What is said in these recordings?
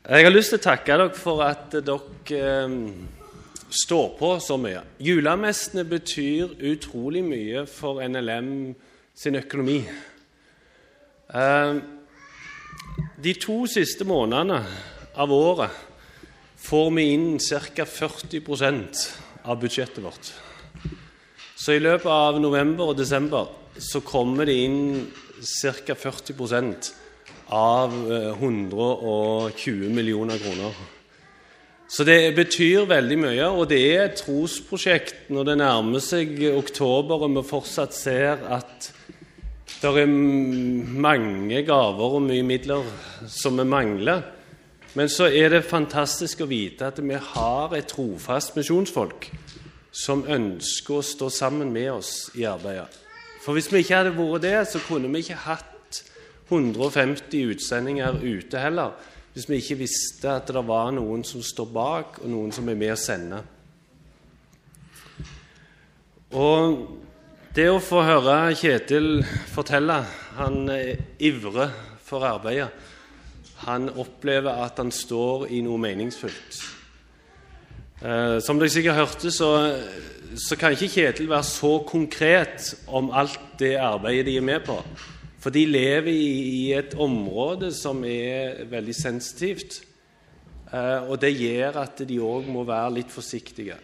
Jeg har lyst til å takke dere for at dere eh, står på så mye. Julemessene betyr utrolig mye for NLM sin økonomi. Eh, de to siste månedene av året får vi inn ca. 40% av budsjettet vårt. Så i løpet av november og desember så kommer det inn ca. 40 av 120 millioner kroner. Så det betyr veldig mye, og det er et trosprosjekt når det nærmer seg oktober og vi fortsatt ser at det er mange gaver og mye midler som vi mangler. Men så er det fantastisk å vite at vi har et trofast misjonsfolk som ønsker å stå sammen med oss i arbeidet. For hvis vi ikke hadde vært det, så kunne vi ikke hatt 150 utsendinger ute heller, hvis vi ikke visste at det var noen som står bak, og noen som er med å sende. Og det å få høre Kjetil fortelle Han ivrer for arbeidet. Han opplever at han står i noe meningsfullt. Eh, som dere sikkert hørte, så, så kan ikke Kjetil være så konkret om alt det arbeidet de er med på. For de lever i, et område som er veldig sensitivt. Eh, og det gjør at de òg må være litt forsiktige.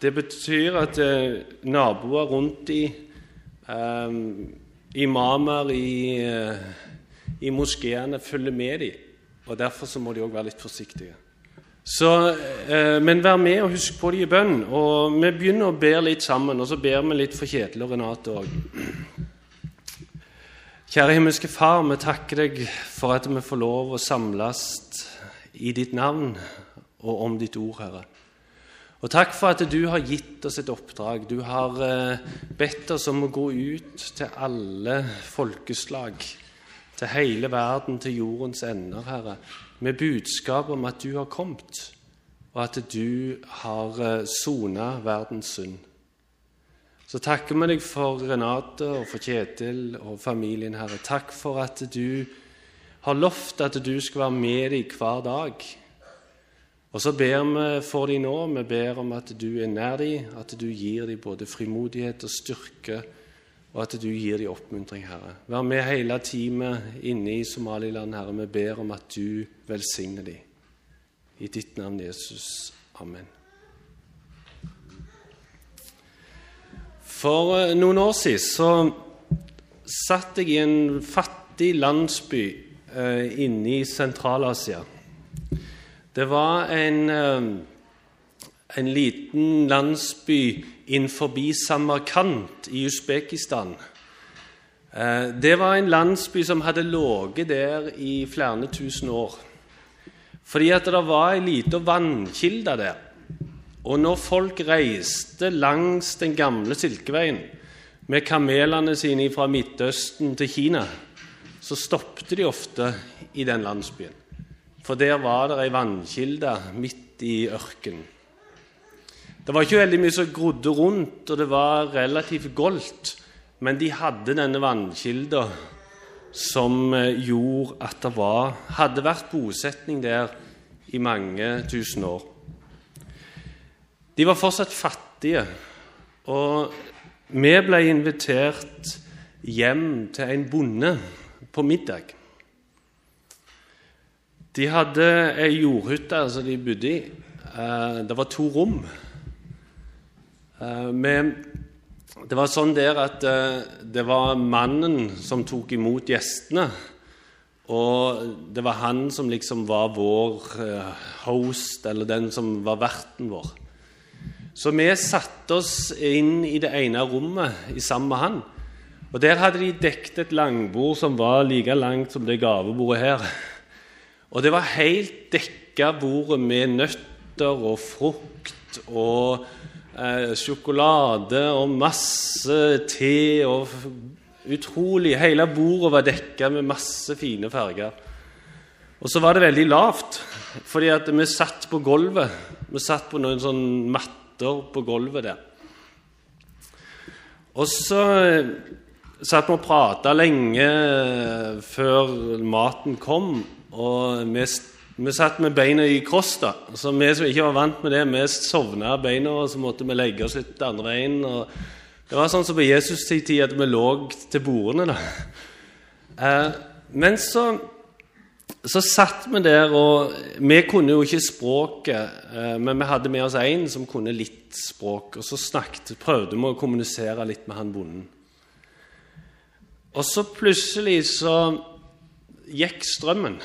Det betyr at eh, naboer rundt de, eh, imamer i, i moskeene, følger med dem. Og derfor så må de òg være litt forsiktige. Så, men vær med og husk på de i bønn. Og vi begynner å be litt sammen, og så ber vi litt for Kjetil og Renate òg. Kjære himmelske Far, vi takker deg for at vi får lov å samles i ditt navn og om ditt ord, Herre. Og takk for at du har gitt oss et oppdrag. Du har eh, bedt oss om å gå ut til alle folkeslag, til hele verden, til jordens ender, Herre, med budskap om at du har kommet, og at du har eh, sona verdens synd. Så takker vi deg for Renate og for Kjetil og familien, Herre. Takk for at du har lovt at du skal være med dem hver dag. Og så ber vi for dem nå. Vi ber om at du er nær dem, at du gir dem både frimodighet og styrke, og at du gir dem oppmuntring, Herre. Vær med hele teamet inne i Somaliland, Herre. Vi ber om at du velsigner dem. I ditt navn, Jesus. Amen. For eh, noen år siden så satt jeg i en fattig landsby eh, inne i Sentral-Asia. Det var en, eh, en liten landsby innenfor Samarkand i Usbekistan. Eh, det var en landsby som hadde ligget der i flere tusen år. Fordi at det var ei lita vannkilde der. Og når folk reiste langs den gamle Silkeveien med kamelene sine fra Midtøsten til Kina, så stoppet de ofte i den landsbyen. For der var det ei vannkilde midt i ørkenen. Det var ikke veldig mye som grodde rundt, og det var relativt goldt. Men de hadde denne vannkilda som eh, gjorde at det var, hadde vært bosetning der i mange tusen år. De var fortsatt fattige, og vi ble invitert hjem til en bonde på middag. De hadde ei jordhytte som de bodde i. Eh, det var to rom. Eh, det var sånn der at eh, det var mannen som tok imot gjestene. Og det var han som liksom var vår host, eller den som var verten vår. Så vi satte oss inn i det ene rommet sammen med han. Og Der hadde de dekket et langbord som var like langt som det gavebordet her. Og det var helt dekka bordet med nøtter og frukt og eh, sjokolade og masse te og utrolig Hele bordet var dekka med masse fine farger. Og så var det veldig lavt, fordi at vi satt på gulvet. Vi satt på noen sånn matte matter på gulvet der. Og så eh, satt vi og prata lenge før maten kom, og vi Vi satt med beina i kross, da. Så vi som ikke var vant med det, vi sovna beina, og så måtte vi legge oss litt andre veien. Og det var sånn som på Jesus' tid at vi lå til bordene, da. Eh, men så, så satt vi der, og vi kunne jo ikke språket, eh, men vi hadde med oss en som kunne litt språk. Og så snakket, prøvde vi å kommunisere litt med han bonden. Og så plutselig så gikk strømmen.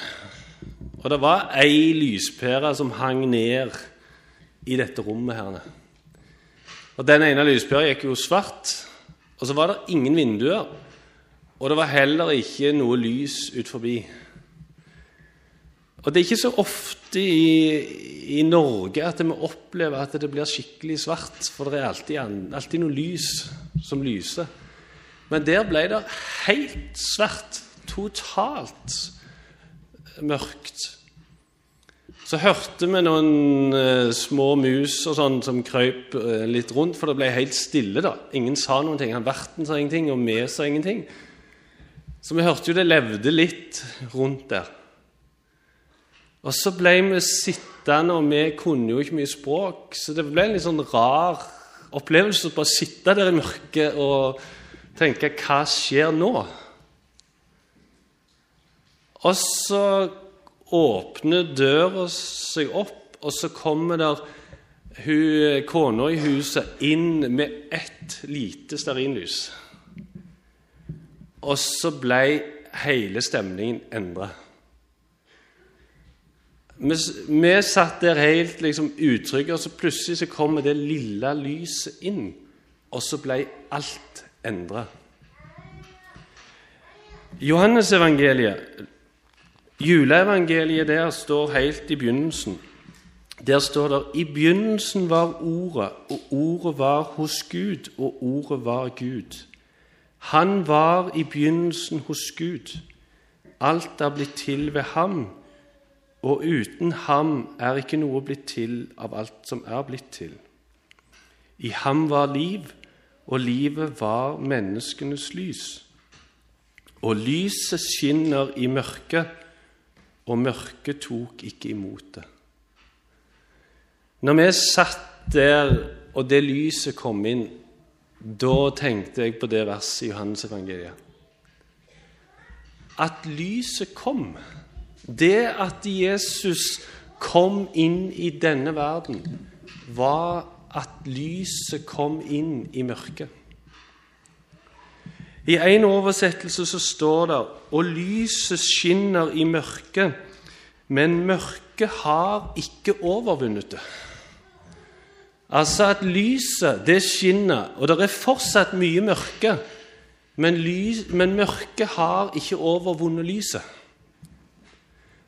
Og det var ei lyspære som hang ned i dette rommet her. Og Den ene lyspæra gikk jo svart, og så var det ingen vinduer. Og det var heller ikke noe lys ut forbi. Og det er ikke så ofte i, i Norge at vi opplever at det blir skikkelig svart, for det er alltid, alltid noe lys som lyser. Men der ble det helt svart. Totalt mørkt. Så hørte vi noen uh, små mus og sånn som krøp uh, litt rundt, for det ble helt stille. da. Ingen sa noen ting. Han Verten sa ingenting, og vi sa ingenting. Så vi hørte jo det levde litt rundt der. Og så ble vi sittende, og vi kunne jo ikke mye språk, så det ble en litt sånn rar opplevelse å bare sitte der i mørket og tenke Hva skjer nå? Og så åpner døra seg opp, og så kommer der hun, kona i huset inn med ett lite stearinlys. Og så ble hele stemningen endra. Vi, satt der helt liksom, utrygge, og så plutselig så kommer det lille lyset inn. Og så ble alt endra. Johannesevangeliet Juleevangeliet der står helt i begynnelsen. Der står det i begynnelsen var Ordet, og Ordet var hos Gud, og Ordet var Gud. Han var i begynnelsen hos Gud. Alt er blitt til ved ham, og uten ham er ikke noe blitt til av alt som er blitt til. I ham var liv, og livet var menneskenes lys. Og lyset skinner i mørket, og mørket tok ikke imot det. Når vi satt der, og det lyset kom inn, da tenkte jeg på det verset i Johannes evangeliet. At lyset kom, det at Jesus kom inn i denne verden, var at lyset kom inn i mørket. I en oversettelse så står det og lyset skinner i mørket, men mørket har ikke overvunnet det. Altså at lyset, det skinner, og det er fortsatt mye mørke, men, lys, men mørket har ikke overvunnet lyset.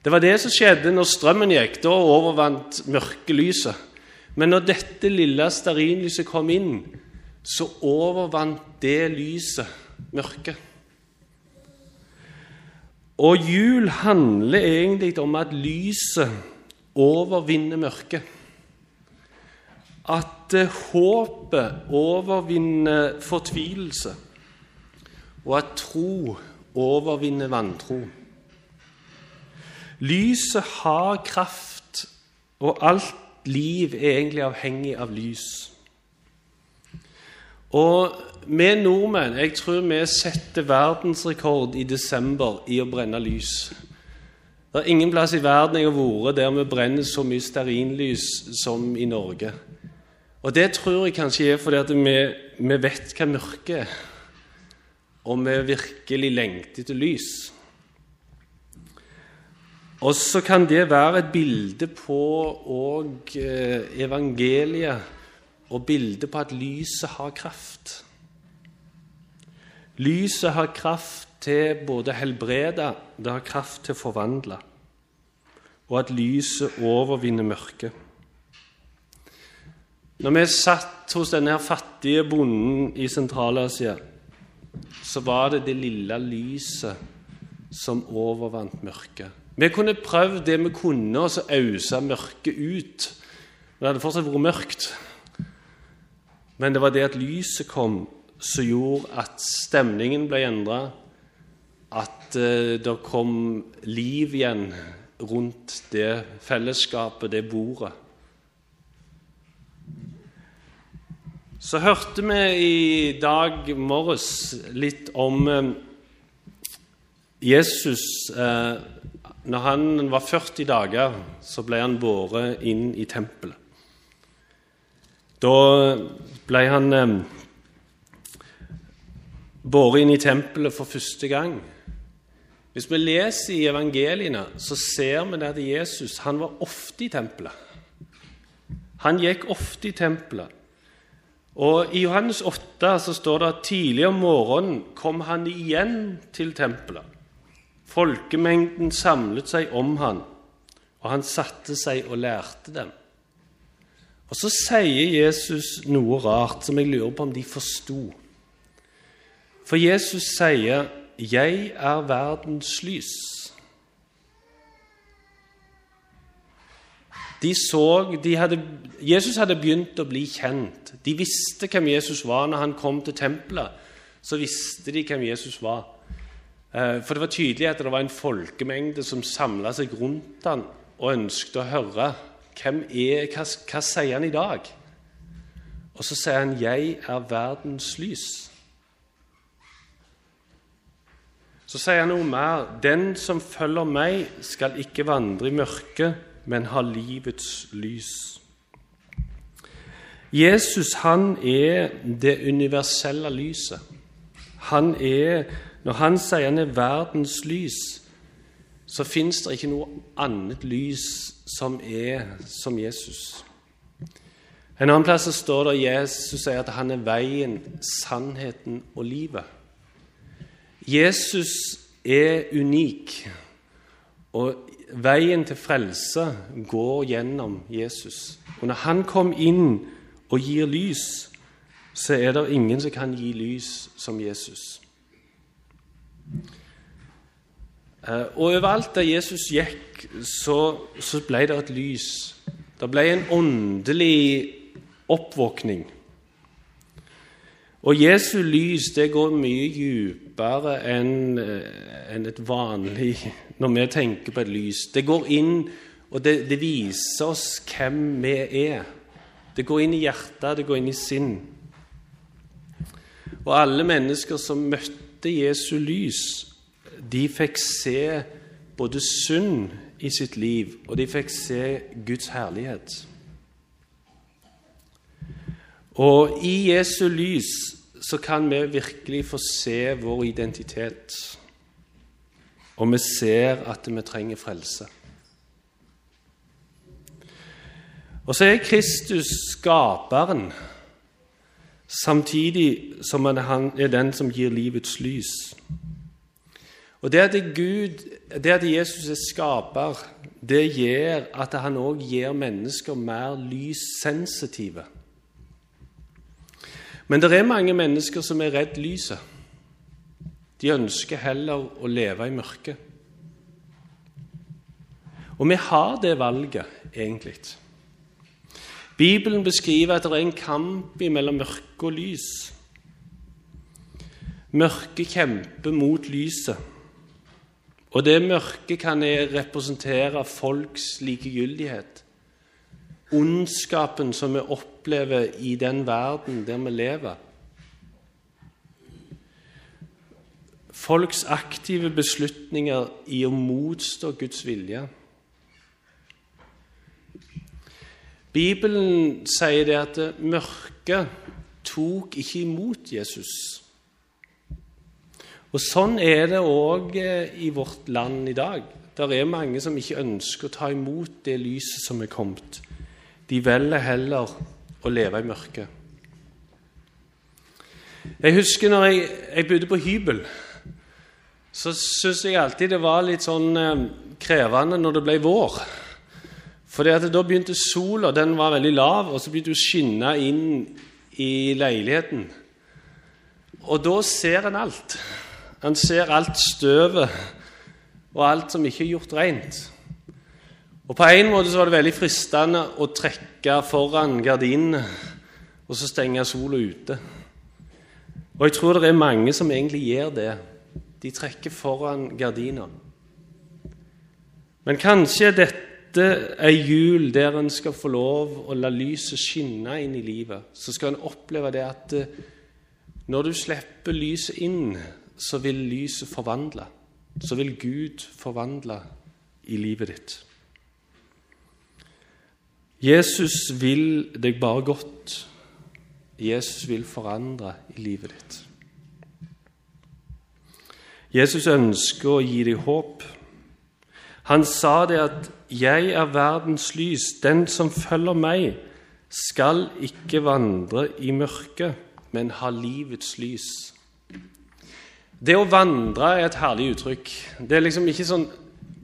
Det var det som skjedde når strømmen gikk. Da overvant mørket lyset. Men når dette lille stearinlyset kom inn, så overvant det lyset mørket. Og jul handler egentlig om at lyset overvinner mørket. At eh, håpet overvinner fortvilelse, og at tro overvinner vantro. Lyset har kraft, og alt liv er egentlig avhengig av lys. Og vi nordmenn jeg tror vi setter verdensrekord i desember i å brenne lys. Det er ingen plass i verden jeg har vært der vi brenner så mye stearinlys som i Norge. Og det tror jeg kanskje er fordi vi, vi vet hva mørket er, og vi virkelig lengter etter lys. Og så kan det være et bilde på òg eh, evangeliet, og bilde på at lyset har kraft. Lyset har kraft til både helbrede, det har kraft til å forvandle, og at lyset overvinner mørket. Når vi satt hos denne fattige bonden i Sentral-Asia, så var det det lille lyset som overvant mørket. Vi kunne prøvd det vi kunne, og så ausa mørket ut. Men det hadde fortsatt vært mørkt. Men det var det at lyset kom, som gjorde at stemningen ble endra, at uh, det kom liv igjen rundt det fellesskapet, det bordet. Så hørte vi i dag morges litt om eh, Jesus. Eh, når han var 40 dager, så ble han båret inn i tempelet. Da ble han eh, båret inn i tempelet for første gang. Hvis vi leser i evangeliene, så ser vi at Jesus han var ofte i tempelet. Han gikk ofte i tempelet. Og I Johannes 8 så står det at tidlig om morgenen kom han igjen til tempelet. Folkemengden samlet seg om han, og han satte seg og lærte dem. Og Så sier Jesus noe rart som jeg lurer på om de forsto. For Jesus sier 'Jeg er verdens lys'. De så, de hadde, Jesus hadde begynt å bli kjent. De visste hvem Jesus var når han kom til tempelet. Så visste de hvem Jesus var. Eh, for det var tydelig at det var en folkemengde som samla seg rundt han og ønsket å høre hvem er, hva, hva sier han i dag. Og så sier han 'Jeg er verdens lys'. Så sier han noe mer. 'Den som følger meg, skal ikke vandre i mørket' men ha livets lys. Jesus han er det universelle lyset. Han er, Når han sier han er verdens lys, så fins det ikke noe annet lys som er som Jesus. En annen plass står det Jesus sier at han er veien, sannheten og livet. Jesus er unik, og veien til frelse går gjennom Jesus. Og når han kom inn og gir lys, så er det ingen som kan gi lys som Jesus. Eh, og overalt der Jesus gikk, så, så ble det et lys. Det ble en åndelig oppvåkning. Og Jesu lys det går mye dypere enn eh, en et vanlig når vi tenker på et lys. Det går inn, og det, det, viser oss hvem vi er. Det går inn i hjertet, det går inn i sinn. Og alle mennesker som møtte Jesu lys, de fikk se både synd i sitt liv, og de fikk se Guds herlighet. Og i Jesu lys så kan vi virkelig få se vår identitet og vi ser at vi trenger frelse. Og så er Kristus skaperen, samtidig som han er den som gir livets lys. Og Det at, Gud, det at Jesus er skaper, det gjør at han òg gir mennesker mer lyssensitive. Men det er mange mennesker som er redd lyset. De ønsker heller å leve i mørket. Og vi har det valget, egentlig. Bibelen beskriver at det er en kamp mellom mørke og lys. Mørket kjemper mot lyset. Og det mørket kan representere folks likegyldighet. Ondskapen som vi opplever i den verden der vi lever. folks aktive beslutninger i å motstå Guds vilje. Bibelen sier det at mørket tok ikke imot Jesus. Og Sånn er det òg eh, i vårt land i dag. Det er mange som ikke ønsker å ta imot det lyset som er kommet. De velger heller å leve i mørket. Jeg husker når jeg, jeg bodde på hybel så syns jeg alltid det var litt sånn eh, krevende når det ble vår. For da begynte sola, den var veldig lav, og så begynte hun å skinne inn i leiligheten. Og da ser en alt. En ser alt støvet og alt som ikke er gjort rent. Og På en måte så var det veldig fristende å trekke foran gardinene og så stenge sola ute. Og jeg tror det er mange som egentlig gjør det. De trekker foran gardinene. Men kanskje dette er jul der en skal få lov å la lyset skinne inn i livet. Så skal en oppleve det at eh, når du slipper lyset inn, så vil lyset forvandle. Så vil Gud forvandle i livet ditt. Jesus vil deg bare godt. Jesus vil forandre i livet ditt. Jesus ønsker å gi deg håp. Han sa det at 'Jeg er verdens lys'. 'Den som følger meg, skal ikke vandre i mørket, men ha livets lys'. Det å vandre er et herlig uttrykk. Det er liksom ikke sånn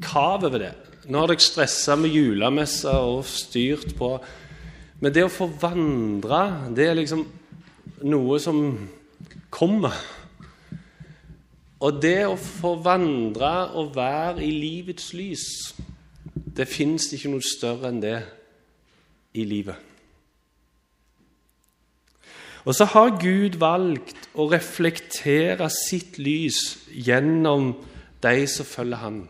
kav over det. Nå har dere stressa med julemesser og styrt på Men det å få vandre, det er liksom noe som kommer. Og det å få vandre og være i livets lys, det fins ikke noe større enn det i livet. Og så har Gud valgt å reflektere sitt lys gjennom de som følger Han.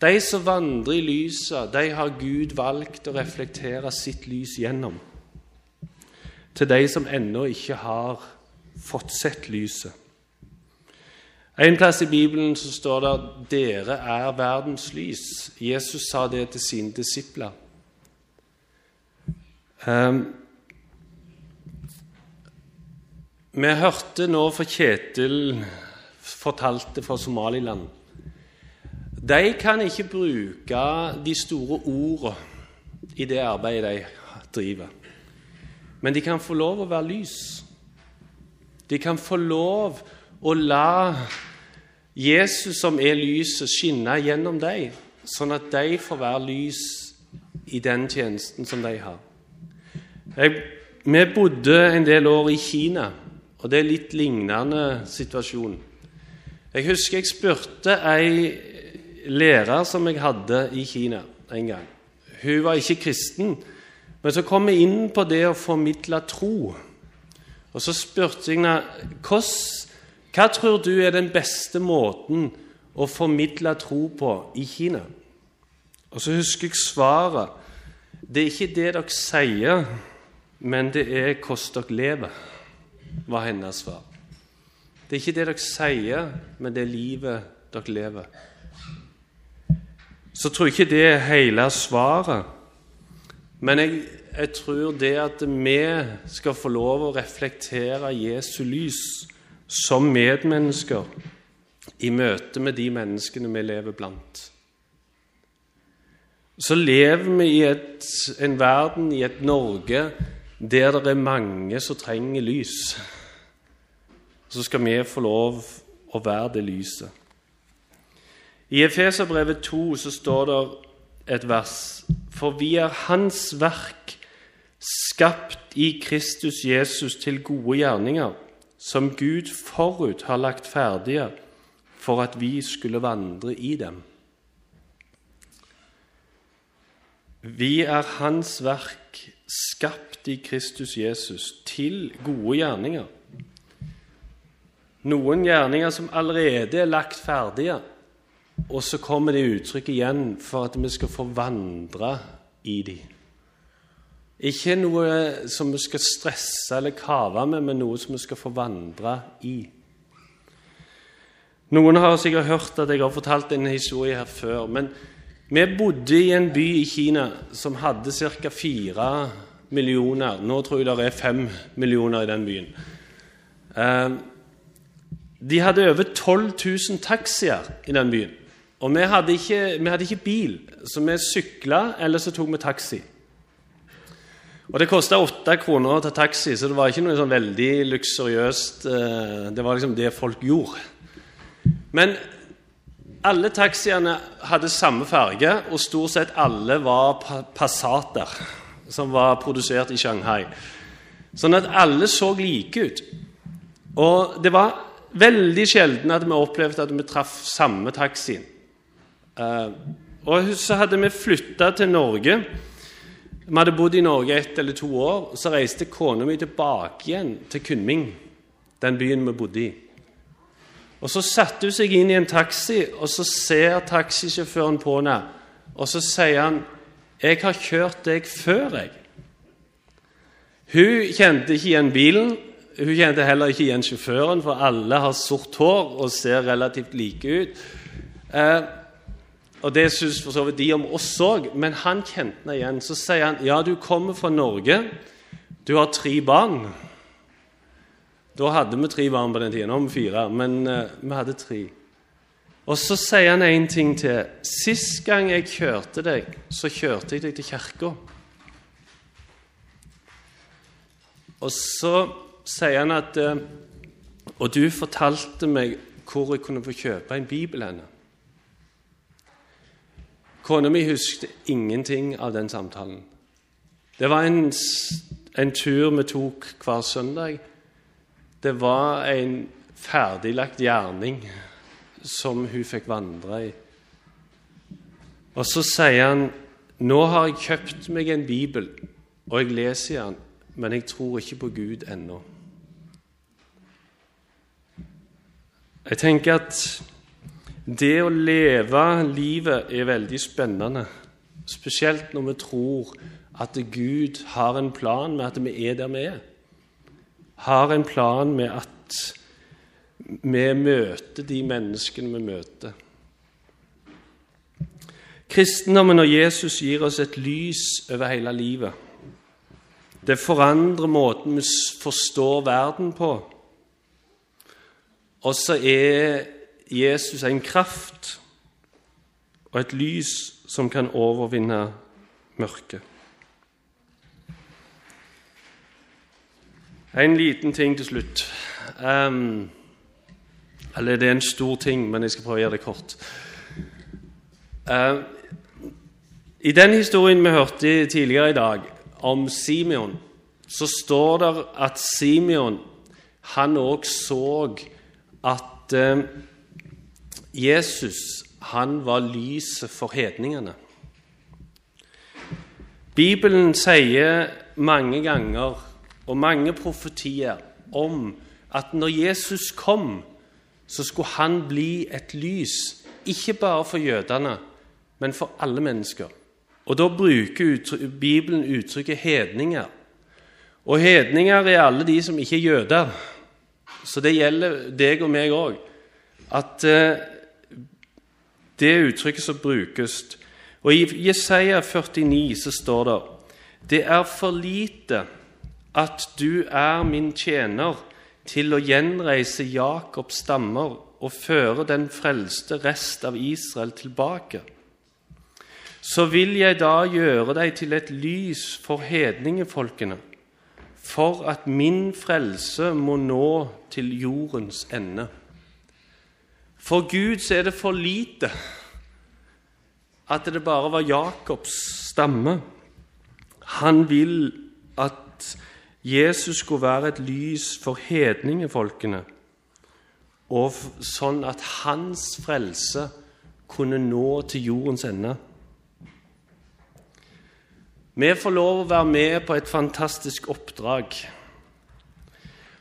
De som vandrer i lyset, de har Gud valgt å reflektere sitt lys gjennom. Til de som ennå ikke har fått sett lyset. En plass i Bibelen så står det at 'dere er verdens lys'. Jesus sa det til sine disipler. Um, vi hørte nå fra Kjetil fortalte fra Somaliland. De kan ikke bruke de store ordene i det arbeidet de driver. Men de kan få lov å være lys. De kan få lov å la Jesus, som er lyset, skinne gjennom deg, sånn at de får være lys i den tjenesten som de har. Jeg, vi bodde en del år i Kina, og det er litt lignende situasjon. Jeg husker jeg spurte ei lærer som jeg hadde i Kina en gang. Hun var ikke kristen, men så kom vi inn på det å formidle tro. Og så spurte jeg henne hvordan hva tror du er den beste måten å formidle tro på i Kina? Og så husker jeg svaret. Det er ikke det dere sier, men det er hvordan dere lever, var hennes svar. Det er ikke det dere sier, men det er livet dere lever. Så tror jeg ikke det er hele svaret. Men jeg, jeg tror det at vi skal få lov å reflektere Jesu lys som medmennesker i møte med de menneskene vi lever blant. Så lever vi i et, en verden, i et Norge, der det er mange som trenger lys. Så skal vi få lov å være det lyset. I Efeserbrevet 2 så står det et vers For vi er Hans verk, skapt i Kristus Jesus til gode gjerninger som Gud forut har lagt ferdige for at vi skulle vandre i dem. Vi er Hans verk, skapt i Kristus Jesus, til gode gjerninger. Noen gjerninger som allerede er lagt ferdige, og så kommer det uttrykk igjen for at vi skal få vandre i dem. Ikke noe som vi skal stresse eller kave med, men noe som vi skal få vandre i. Noen har sikkert hørt at jeg har fortalt en historie her før. Men vi bodde i en by i Kina som hadde ca. fire millioner. Nå tror jeg det er fem millioner i den byen. Eh, de hadde over 12 000 taxier i den byen. Og vi hadde ikke, vi hadde ikke bil, så vi sykla, eller så tok vi taxi. Og Det kosta åtte kroner å ta taxi, så det var ikke noe sånn veldig luksuriøst. Eh, det var liksom det folk gjorde. Men alle taxiene hadde samme farge, og stort sett alle var Passater, som var produsert i Shanghai. Sånn at alle så like ut. Og det var veldig sjelden at vi opplevde at vi traff samme taxien. Eh, og så hadde vi flytta til Norge. Vi hadde bodd i Norge ett eller to år. og Så reiste kona mi tilbake igjen til Kunming, den byen vi bodde i. Og Så satte hun seg inn i en taxi, og så ser taxisjåføren på henne. Og så sier han, 'Jeg har kjørt deg før, jeg.' Hun kjente ikke igjen bilen. Hun kjente heller ikke igjen sjåføren, for alle har sort hår og ser relativt like ut. Eh, og Det syns for så vidt de om oss òg, men han kjente henne igjen. Så sier han ja, du kommer fra Norge, du har tre barn. Da hadde vi tre barn på den tiden, nå har vi fire, men uh, vi hadde tre. Og så sier han en ting til. Sist gang jeg kjørte deg, så kjørte jeg deg til kirka. Og så sier han at uh, Og du fortalte meg hvor jeg kunne få kjøpe en bibel henne. Kona mi husket ingenting av den samtalen. Det var en, en tur vi tok hver søndag. Det var en ferdiglagt gjerning som hun fikk vandre i. Og så sier han nå har jeg kjøpt meg en bibel, og jeg leser i den, men jeg tror ikke på Gud ennå. Jeg tenker at det å leve livet er veldig spennende, spesielt når vi tror at Gud har en plan med at vi er der vi er. Har en plan med at vi møter de menneskene vi møter. Kristendommen og Jesus gir oss et lys over hele livet. Det forandrer måten vi forstår verden på. Og så er Jesus en kraft og et lys som kan overvinne mørket. En liten ting til slutt. Um, eller det er en stor ting, men jeg skal prøve å gjøre det kort. Uh, I den historien vi hørte tidligere i dag, om Simeon, så står det at Simeon han òg så at eh, Jesus han var lyset for hedningene. Bibelen sier mange ganger og mange profetier om at når Jesus kom, så skulle han bli et lys, ikke bare for jødene, men for alle mennesker. Og Da bruker Bibelen uttrykket 'hedninger'. Og hedninger er alle de som ikke er jøder. Så det gjelder deg og meg òg. At eh, det uttrykket som brukes Og I Jesaja 49 så står det Det er for lite at du er min tjener til å gjenreise Jakobs stammer og føre den frelste rest av Israel tilbake. Så vil jeg da gjøre deg til et lys for hedningefolkene for at min frelse må nå til jordens ende. For Gud så er det for lite at det bare var Jakobs stamme. Han vil at Jesus skulle være et lys for hedningefolkene, og sånn at hans frelse kunne nå til jordens ende. Vi får lov å være med på et fantastisk oppdrag.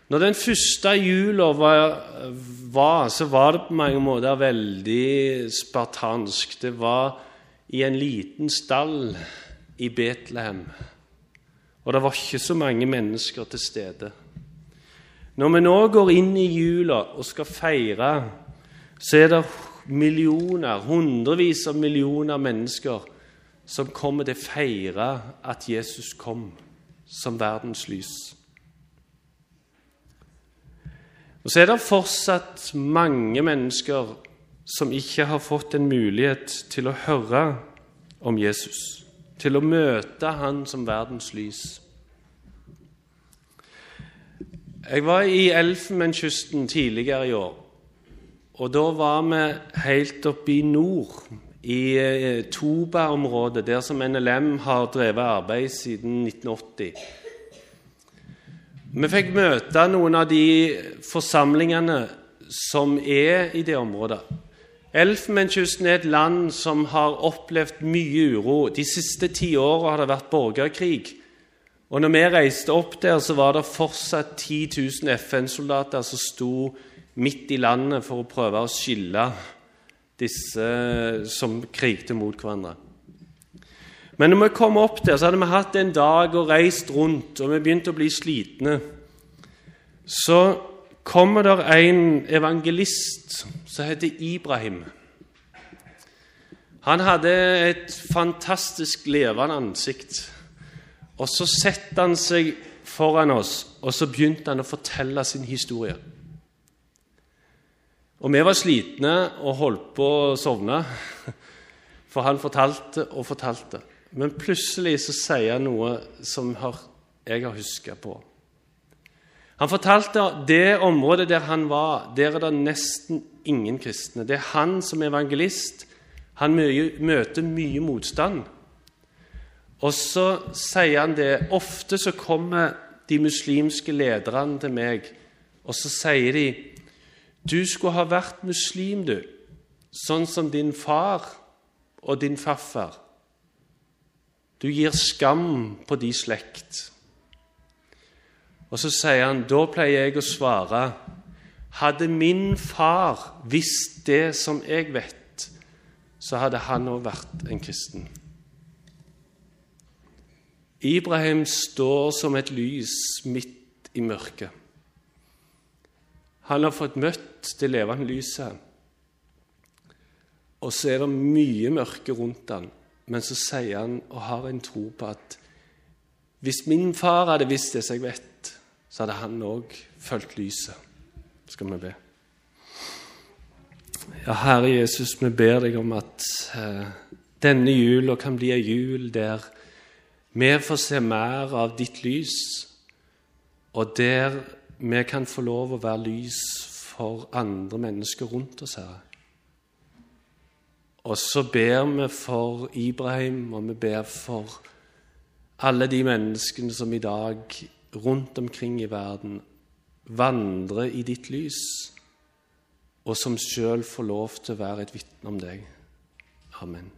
Når den første jula var, var, så var det på mange måter veldig spartansk. Det var i en liten stall i Betlehem. Og det var ikke så mange mennesker til stede. Når vi nå går inn i jula og skal feire, så er det millioner, hundrevis av millioner mennesker som kommer til å feire at Jesus kom som verdens lys. Og Så er det fortsatt mange mennesker som ikke har fått en mulighet til å høre om Jesus, til å møte han som verdens lys. Jeg var i Elfenbenskysten tidligere i år, og da var vi helt oppe i nord i eh, Toba-området, der som NLM har drevet arbeid siden 1980. Vi fikk møte noen av de forsamlingene som er i det området. Elfenbenskysten er et land som har opplevd mye uro. De siste ti åra har det vært borgerkrig. Og når vi reiste opp der, så var det fortsatt 10 000 FN-soldater som sto midt i landet for å prøve å skille disse som krigte mot hverandre. Men når vi kom opp der, så hadde vi hatt en dag og reist rundt, og vi begynte å bli slitne. Så kommer der en evangelist som heter Ibrahim. Han hadde et fantastisk levende ansikt. Og så setter han seg foran oss, og så begynte han å fortelle sin historie. Og vi var slitne og holdt på å sovne, for han fortalte og fortalte. Men plutselig så sier han noe som jeg har huska på. Han fortalte det området der han var, der er det nesten ingen kristne. Det er han som evangelist. Han møter mye motstand. Og så sier han det Ofte så kommer de muslimske lederne til meg, og så sier de Du skulle ha vært muslim, du, sånn som din far og din farfar. Du gir skam på de slekt. Og så sier han, da pleier jeg å svare, hadde min far visst det som jeg vet, så hadde han òg vært en kristen. Ibrahim står som et lys midt i mørket. Han har fått møtt det levende lyset. Og så er det mye mørke rundt han. Men så sier han og har en tro på at hvis min far hadde visst det som jeg vet, så hadde han òg fulgt lyset. Skal vi be. Ja, Herre Jesus, vi ber deg om at eh, denne jula kan bli ei jul der vi får se mer av ditt lys, og der vi kan få lov å være lys for andre mennesker rundt oss, Herre. Og så ber vi for Ibrahim, og vi ber for alle de menneskene som i dag rundt omkring i verden vandrer i ditt lys, og som sjøl får lov til å være et vitne om deg. Amen.